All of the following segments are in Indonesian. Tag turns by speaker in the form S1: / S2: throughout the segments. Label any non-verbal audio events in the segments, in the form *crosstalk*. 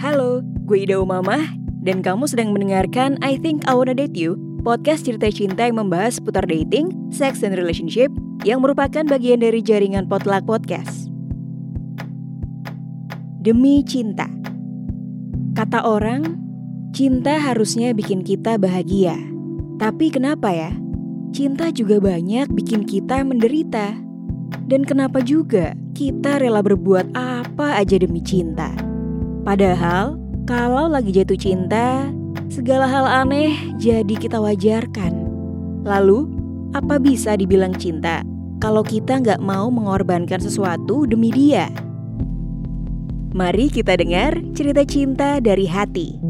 S1: Halo, gue Ida Umamah dan kamu sedang mendengarkan I Think I Wanna Date You, podcast cerita cinta yang membahas seputar dating, sex, dan relationship yang merupakan bagian dari jaringan Potluck Podcast. Demi cinta. Kata orang, cinta harusnya bikin kita bahagia. Tapi kenapa ya? Cinta juga banyak bikin kita menderita. Dan kenapa juga kita rela berbuat apa aja demi cinta? Padahal, kalau lagi jatuh cinta, segala hal aneh jadi kita wajarkan. Lalu, apa bisa dibilang cinta kalau kita nggak mau mengorbankan sesuatu demi dia? Mari kita dengar cerita cinta dari hati.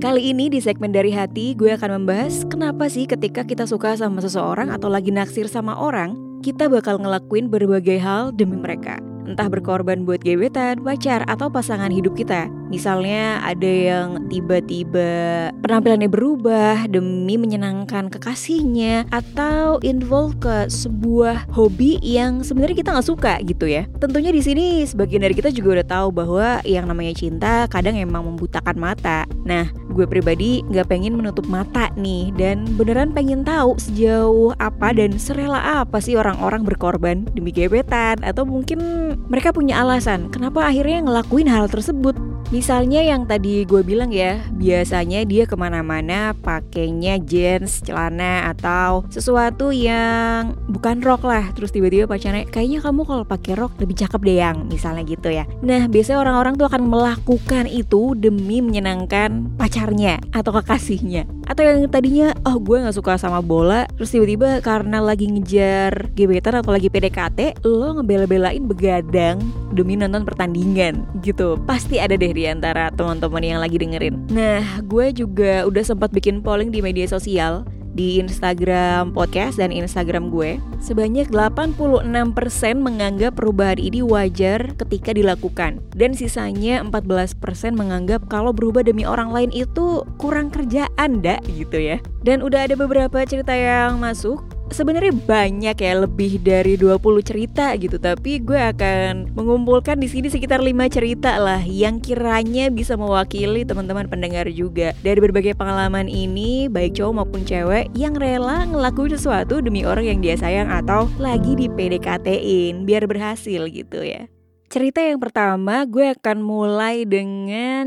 S1: Kali ini di segmen dari hati gue akan membahas kenapa sih ketika kita suka sama seseorang atau lagi naksir sama orang, kita bakal ngelakuin berbagai hal demi mereka entah berkorban buat gebetan, pacar, atau pasangan hidup kita. Misalnya ada yang tiba-tiba penampilannya berubah demi menyenangkan kekasihnya atau involve ke sebuah hobi yang sebenarnya kita nggak suka gitu ya. Tentunya di sini sebagian dari kita juga udah tahu bahwa yang namanya cinta kadang emang membutakan mata. Nah, gue pribadi nggak pengen menutup mata nih dan beneran pengen tahu sejauh apa dan serela apa sih orang-orang berkorban demi gebetan atau mungkin mereka punya alasan kenapa akhirnya ngelakuin hal tersebut. Misalnya yang tadi gue bilang ya, biasanya dia ke mana-mana pakainya jeans, celana atau sesuatu yang bukan rok lah. Terus tiba-tiba pacarnya, kayaknya kamu kalau pakai rok lebih cakep deh yang, misalnya gitu ya. Nah biasanya orang-orang tuh akan melakukan itu demi menyenangkan pacarnya atau kekasihnya. Atau yang tadinya, oh gue gak suka sama bola, terus tiba-tiba karena lagi ngejar gebetan atau lagi PDKT, lo ngebela-belain begadang demi nonton pertandingan gitu. Pasti ada deh di antara teman-teman yang lagi dengerin. Nah, gue juga udah sempat bikin polling di media sosial di Instagram podcast dan Instagram gue. Sebanyak 86% menganggap perubahan ini wajar ketika dilakukan. Dan sisanya 14% menganggap kalau berubah demi orang lain itu kurang kerjaan dak gitu ya. Dan udah ada beberapa cerita yang masuk sebenarnya banyak ya lebih dari 20 cerita gitu. Tapi gue akan mengumpulkan di sini sekitar 5 cerita lah yang kiranya bisa mewakili teman-teman pendengar juga. Dari berbagai pengalaman ini baik cowok maupun cewek yang rela ngelakuin sesuatu demi orang yang dia sayang atau lagi di PDKT-in biar berhasil gitu ya Cerita yang pertama gue akan mulai dengan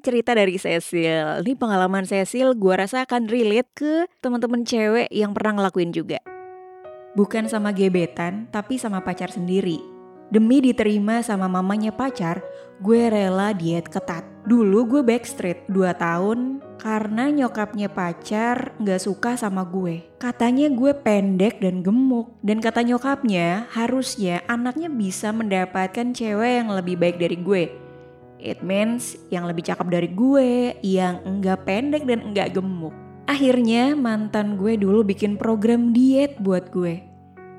S1: cerita dari Cecil. Ini pengalaman Cecil gue rasa akan relate ke teman-teman cewek yang pernah ngelakuin juga. Bukan sama gebetan, tapi sama pacar sendiri. Demi diterima sama mamanya pacar, gue rela diet ketat. Dulu gue backstreet 2 tahun karena nyokapnya pacar gak suka sama gue. Katanya gue pendek dan gemuk. Dan kata nyokapnya harusnya anaknya bisa mendapatkan cewek yang lebih baik dari gue. It means yang lebih cakep dari gue, yang enggak pendek dan enggak gemuk. Akhirnya mantan gue dulu bikin program diet buat gue.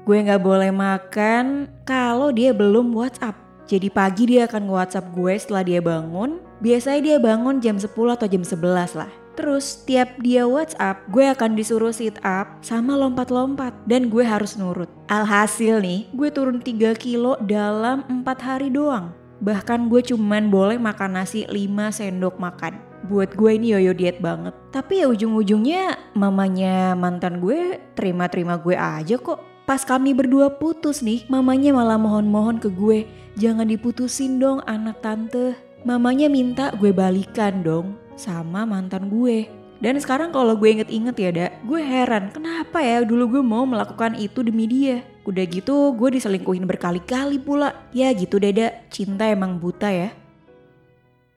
S1: Gue gak boleh makan kalau dia belum WhatsApp. Jadi pagi dia akan nge-WhatsApp gue setelah dia bangun. Biasanya dia bangun jam 10 atau jam 11 lah. Terus tiap dia WhatsApp, gue akan disuruh sit up sama lompat-lompat dan gue harus nurut. Alhasil nih, gue turun 3 kilo dalam 4 hari doang. Bahkan gue cuman boleh makan nasi 5 sendok makan. Buat gue ini yoyo diet banget. Tapi ya ujung-ujungnya mamanya mantan gue terima-terima gue aja kok. Pas kami berdua putus nih, mamanya malah mohon-mohon ke gue, jangan diputusin dong anak tante. Mamanya minta gue balikan dong sama mantan gue. Dan sekarang kalau gue inget-inget ya, Dak, gue heran kenapa ya dulu gue mau melakukan itu demi dia. Udah gitu gue diselingkuhin berkali-kali pula. Ya gitu deh, Dak, cinta emang buta ya.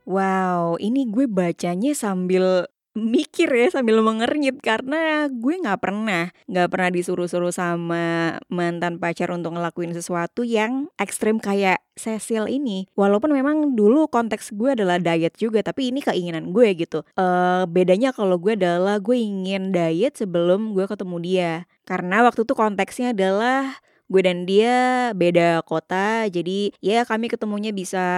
S1: Wow, ini gue bacanya sambil mikir ya sambil mengernyit karena gue nggak pernah nggak pernah disuruh-suruh sama mantan pacar untuk ngelakuin sesuatu yang ekstrim kayak Cecil ini. Walaupun memang dulu konteks gue adalah diet juga tapi ini keinginan gue gitu. Uh, bedanya kalau gue adalah gue ingin diet sebelum gue ketemu dia. Karena waktu itu konteksnya adalah gue dan dia beda kota jadi ya kami ketemunya bisa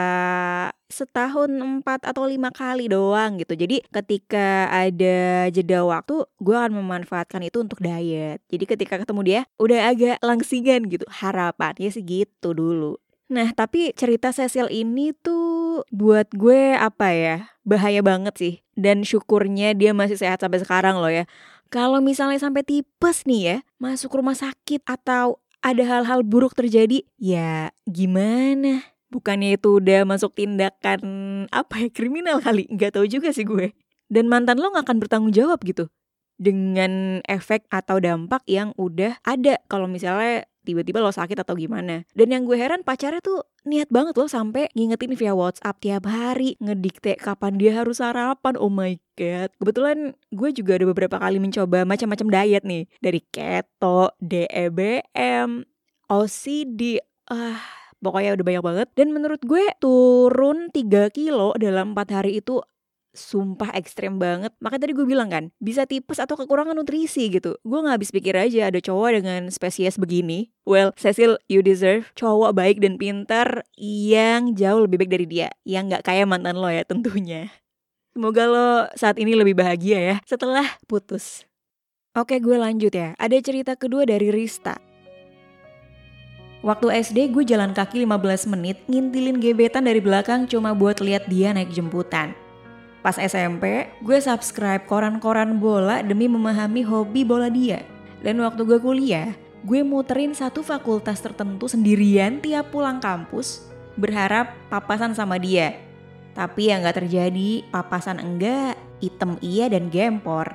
S1: setahun empat atau lima kali doang gitu jadi ketika ada jeda waktu gue akan memanfaatkan itu untuk diet jadi ketika ketemu dia udah agak langsingan gitu harapannya sih gitu dulu Nah, tapi cerita Cecil ini tuh buat gue apa ya? Bahaya banget sih. Dan syukurnya dia masih sehat sampai sekarang loh ya. Kalau misalnya sampai tipes nih ya, masuk rumah sakit atau ada hal-hal buruk terjadi, ya gimana? Bukannya itu udah masuk tindakan apa ya kriminal kali? Gak tahu juga sih gue. Dan mantan lo gak akan bertanggung jawab gitu dengan efek atau dampak yang udah ada kalau misalnya tiba-tiba lo sakit atau gimana. Dan yang gue heran pacarnya tuh niat banget loh sampai ngingetin via WhatsApp tiap hari, ngedikte kapan dia harus sarapan. Oh my god. Kebetulan gue juga ada beberapa kali mencoba macam-macam diet nih. Dari keto, DEBM, OCD, ah pokoknya udah banyak banget. Dan menurut gue turun 3 kilo dalam 4 hari itu sumpah ekstrem banget. Makanya tadi gue bilang kan, bisa tipes atau kekurangan nutrisi gitu. Gue gak habis pikir aja ada cowok dengan spesies begini. Well, Cecil, you deserve cowok baik dan pintar yang jauh lebih baik dari dia. Yang gak kayak mantan lo ya tentunya. Semoga lo saat ini lebih bahagia ya setelah putus. Oke gue lanjut ya, ada cerita kedua dari Rista. Waktu SD gue jalan kaki 15 menit ngintilin gebetan dari belakang cuma buat lihat dia naik jemputan. Pas SMP, gue subscribe koran-koran bola demi memahami hobi bola dia. Dan waktu gue kuliah, gue muterin satu fakultas tertentu sendirian tiap pulang kampus, berharap papasan sama dia. Tapi yang gak terjadi, papasan enggak, item iya dan gempor.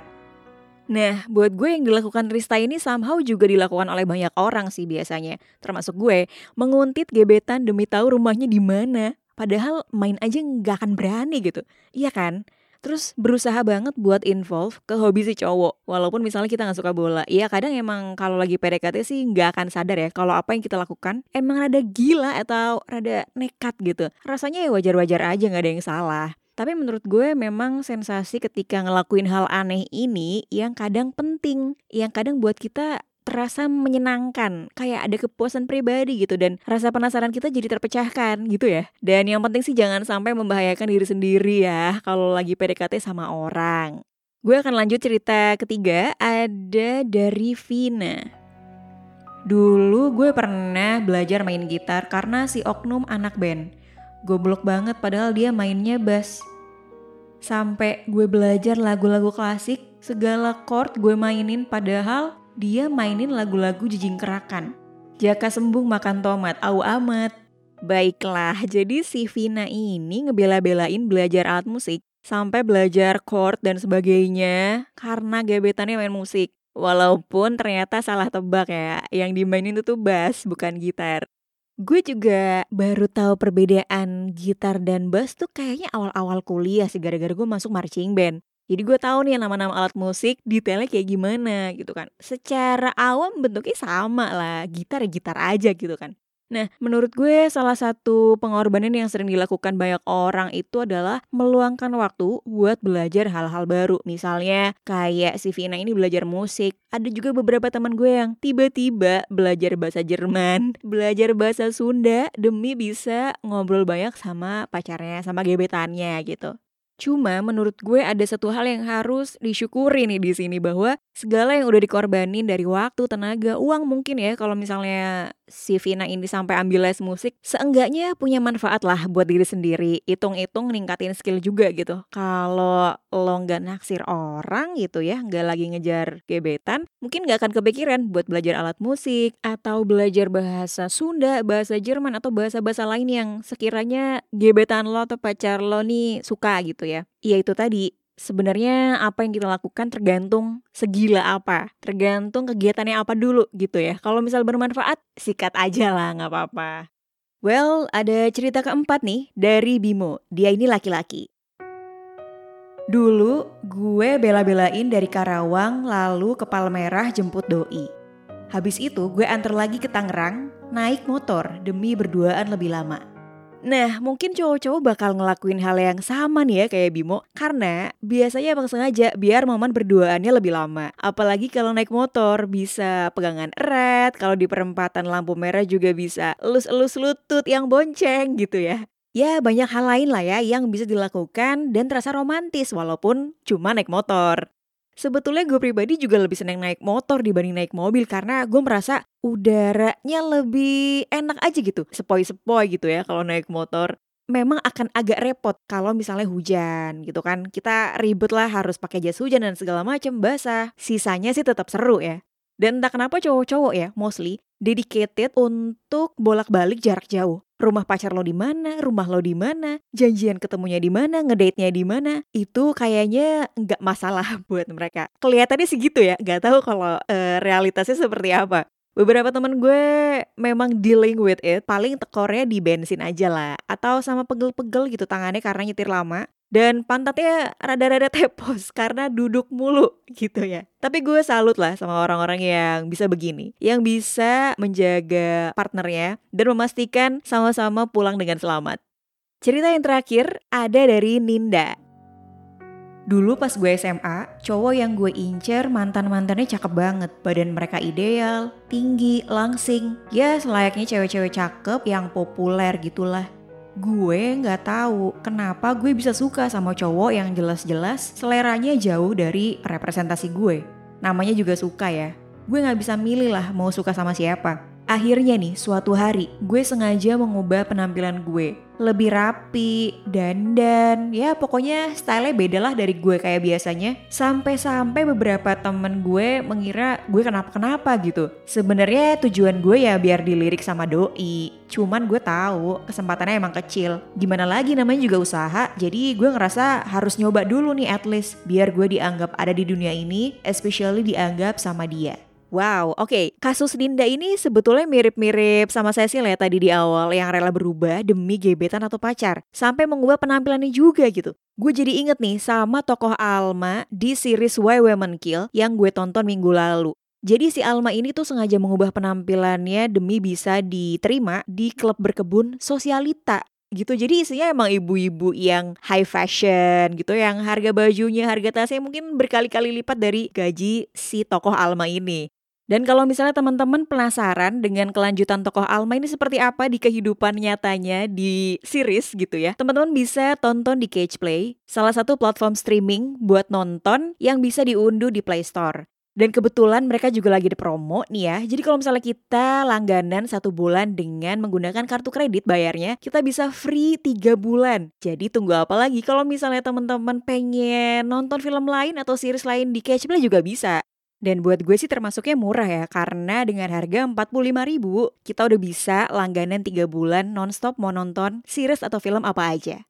S1: Nah, buat gue yang dilakukan Rista ini somehow juga dilakukan oleh banyak orang sih biasanya. Termasuk gue, menguntit gebetan demi tahu rumahnya di mana. Padahal main aja nggak akan berani gitu. Iya kan? Terus berusaha banget buat involve ke hobi si cowok. Walaupun misalnya kita nggak suka bola. Iya kadang emang kalau lagi PDKT sih nggak akan sadar ya. Kalau apa yang kita lakukan emang rada gila atau rada nekat gitu. Rasanya ya wajar-wajar aja nggak ada yang salah. Tapi menurut gue memang sensasi ketika ngelakuin hal aneh ini yang kadang penting, yang kadang buat kita terasa menyenangkan, kayak ada kepuasan pribadi gitu dan rasa penasaran kita jadi terpecahkan gitu ya. Dan yang penting sih jangan sampai membahayakan diri sendiri ya kalau lagi PDKT sama orang. Gue akan lanjut cerita ketiga ada dari Vina. Dulu gue pernah belajar main gitar karena si oknum anak band. Goblok banget padahal dia mainnya bass. Sampai gue belajar lagu-lagu klasik, segala chord gue mainin padahal dia mainin lagu-lagu jijing kerakan. Jaka sembuh makan tomat, au amat. Baiklah, jadi si Vina ini ngebela-belain belajar alat musik sampai belajar chord dan sebagainya karena gebetannya main musik. Walaupun ternyata salah tebak ya, yang dimainin itu tuh bass bukan gitar. Gue juga baru tahu perbedaan gitar dan bass tuh kayaknya awal-awal kuliah sih gara-gara gue masuk marching band. Jadi gue tahu nih nama-nama alat musik detailnya kayak gimana gitu kan. Secara awam bentuknya sama lah, gitar ya gitar aja gitu kan. Nah, menurut gue salah satu pengorbanan yang sering dilakukan banyak orang itu adalah meluangkan waktu buat belajar hal-hal baru. Misalnya kayak si Vina ini belajar musik. Ada juga beberapa teman gue yang tiba-tiba belajar bahasa Jerman, *laughs* belajar bahasa Sunda demi bisa ngobrol banyak sama pacarnya, sama gebetannya gitu. Cuma menurut gue ada satu hal yang harus disyukuri nih di sini bahwa segala yang udah dikorbanin dari waktu, tenaga, uang mungkin ya kalau misalnya si Vina ini sampai ambil les musik, seenggaknya punya manfaat lah buat diri sendiri. Hitung-hitung ningkatin skill juga gitu. Kalau lo nggak naksir orang gitu ya, nggak lagi ngejar gebetan, mungkin nggak akan kepikiran buat belajar alat musik atau belajar bahasa Sunda, bahasa Jerman atau bahasa-bahasa lain yang sekiranya gebetan lo atau pacar lo nih suka gitu ya. Iya itu tadi, sebenarnya apa yang kita lakukan tergantung segila apa, tergantung kegiatannya apa dulu gitu ya. Kalau misal bermanfaat, sikat aja lah nggak apa-apa. Well, ada cerita keempat nih dari Bimo. Dia ini laki-laki. Dulu gue bela-belain dari Karawang lalu ke Palmerah jemput doi. Habis itu gue antar lagi ke Tangerang naik motor demi berduaan lebih lama. Nah, mungkin cowok-cowok bakal ngelakuin hal yang sama nih ya kayak Bimo. Karena biasanya emang sengaja biar momen berduaannya lebih lama. Apalagi kalau naik motor bisa pegangan erat. Kalau di perempatan lampu merah juga bisa elus-elus lutut yang bonceng gitu ya. Ya banyak hal lain lah ya yang bisa dilakukan dan terasa romantis walaupun cuma naik motor Sebetulnya gue pribadi juga lebih seneng naik motor dibanding naik mobil karena gue merasa udaranya lebih enak aja gitu, sepoi-sepoi gitu ya kalau naik motor. Memang akan agak repot kalau misalnya hujan gitu kan. Kita ribet lah harus pakai jas hujan dan segala macam basah. Sisanya sih tetap seru ya. Dan entah kenapa cowok-cowok ya, mostly dedicated untuk bolak-balik jarak jauh. Rumah pacar lo di mana, rumah lo di mana, janjian ketemunya di mana, ngedate-nya di mana, itu kayaknya nggak masalah *laughs* buat mereka. Kelihatannya sih gitu ya, nggak tahu kalau uh, realitasnya seperti apa. Beberapa teman gue memang dealing with it, paling tekornya di bensin aja lah, atau sama pegel-pegel gitu tangannya karena nyetir lama dan pantatnya rada-rada tepos *laughs* karena duduk mulu gitu ya. Tapi gue salut lah sama orang-orang yang bisa begini, yang bisa menjaga partnernya dan memastikan sama-sama pulang dengan selamat. Cerita yang terakhir ada dari Ninda. Dulu pas gue SMA, cowok yang gue incer mantan-mantannya cakep banget. Badan mereka ideal, tinggi, langsing. Ya selayaknya cewek-cewek cakep yang populer gitulah gue nggak tahu kenapa gue bisa suka sama cowok yang jelas-jelas seleranya jauh dari representasi gue. Namanya juga suka ya. Gue nggak bisa milih lah mau suka sama siapa. Akhirnya nih, suatu hari gue sengaja mengubah penampilan gue. Lebih rapi, dandan, ya pokoknya style beda lah dari gue kayak biasanya. Sampai-sampai beberapa temen gue mengira gue kenapa-kenapa gitu. Sebenarnya tujuan gue ya biar dilirik sama doi. Cuman gue tahu kesempatannya emang kecil. Gimana lagi namanya juga usaha, jadi gue ngerasa harus nyoba dulu nih at least. Biar gue dianggap ada di dunia ini, especially dianggap sama dia. Wow, oke. Okay. Kasus Dinda ini sebetulnya mirip-mirip sama Cecil ya tadi di awal yang rela berubah demi gebetan atau pacar. Sampai mengubah penampilannya juga gitu. Gue jadi inget nih sama tokoh Alma di series Why Women Kill yang gue tonton minggu lalu. Jadi si Alma ini tuh sengaja mengubah penampilannya demi bisa diterima di klub berkebun sosialita gitu. Jadi isinya emang ibu-ibu yang high fashion gitu yang harga bajunya, harga tasnya mungkin berkali-kali lipat dari gaji si tokoh Alma ini. Dan kalau misalnya teman-teman penasaran dengan kelanjutan tokoh Alma ini seperti apa di kehidupan nyatanya di series gitu ya, teman-teman bisa tonton di Cage Play, salah satu platform streaming buat nonton yang bisa diunduh di Play Store. Dan kebetulan mereka juga lagi ada promo nih ya. Jadi kalau misalnya kita langganan satu bulan dengan menggunakan kartu kredit bayarnya, kita bisa free 3 bulan. Jadi tunggu apa lagi kalau misalnya teman-teman pengen nonton film lain atau series lain di Catch Play juga bisa. Dan buat gue sih termasuknya murah ya, karena dengan harga 45 ribu, kita udah bisa langganan 3 bulan nonstop mau nonton series atau film apa aja.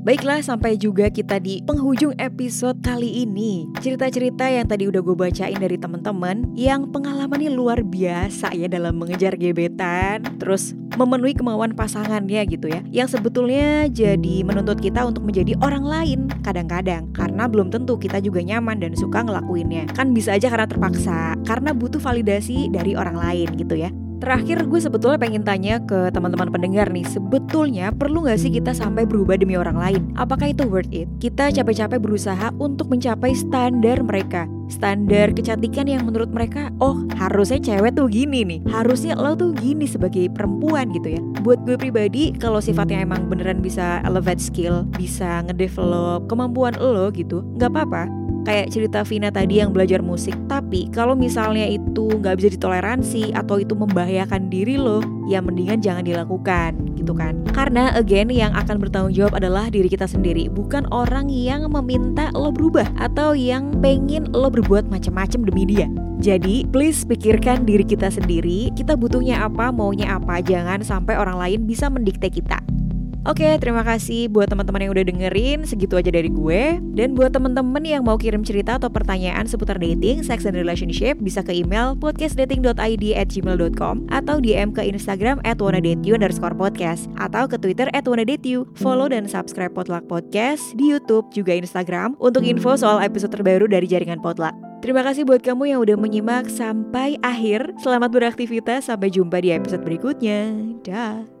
S1: Baiklah, sampai juga kita di penghujung episode kali ini. Cerita-cerita yang tadi udah gue bacain dari temen-temen yang pengalamannya luar biasa ya dalam mengejar gebetan, terus memenuhi kemauan pasangannya gitu ya. Yang sebetulnya jadi menuntut kita untuk menjadi orang lain kadang-kadang karena belum tentu kita juga nyaman dan suka ngelakuinnya. Kan bisa aja karena terpaksa, karena butuh validasi dari orang lain gitu ya. Terakhir gue sebetulnya pengen tanya ke teman-teman pendengar nih, sebetulnya perlu gak sih kita sampai berubah demi orang lain? Apakah itu worth it? Kita capek-capek berusaha untuk mencapai standar mereka, standar kecantikan yang menurut mereka, oh harusnya cewek tuh gini nih, harusnya lo tuh gini sebagai perempuan gitu ya. Buat gue pribadi, kalau sifatnya emang beneran bisa elevate skill, bisa ngedevelop kemampuan lo gitu, nggak apa-apa kayak cerita Vina tadi yang belajar musik. Tapi kalau misalnya itu nggak bisa ditoleransi atau itu membahayakan diri lo ya mendingan jangan dilakukan gitu kan? Karena again yang akan bertanggung jawab adalah diri kita sendiri bukan orang yang meminta lo berubah atau yang pengen lo berbuat macam-macam demi dia. Jadi, please pikirkan diri kita sendiri, kita butuhnya apa, maunya apa, jangan sampai orang lain bisa mendikte kita. Oke, terima kasih buat teman-teman yang udah dengerin. Segitu aja dari gue. Dan buat teman-teman yang mau kirim cerita atau pertanyaan seputar dating, sex and relationship, bisa ke email podcastdating.id at gmail.com atau DM ke Instagram at wannadateyou underscore podcast atau ke Twitter at wannadateyou. Follow dan subscribe Potluck Podcast di Youtube juga Instagram untuk info soal episode terbaru dari jaringan Potluck. Terima kasih buat kamu yang udah menyimak sampai akhir. Selamat beraktivitas, sampai jumpa di episode berikutnya. Dah.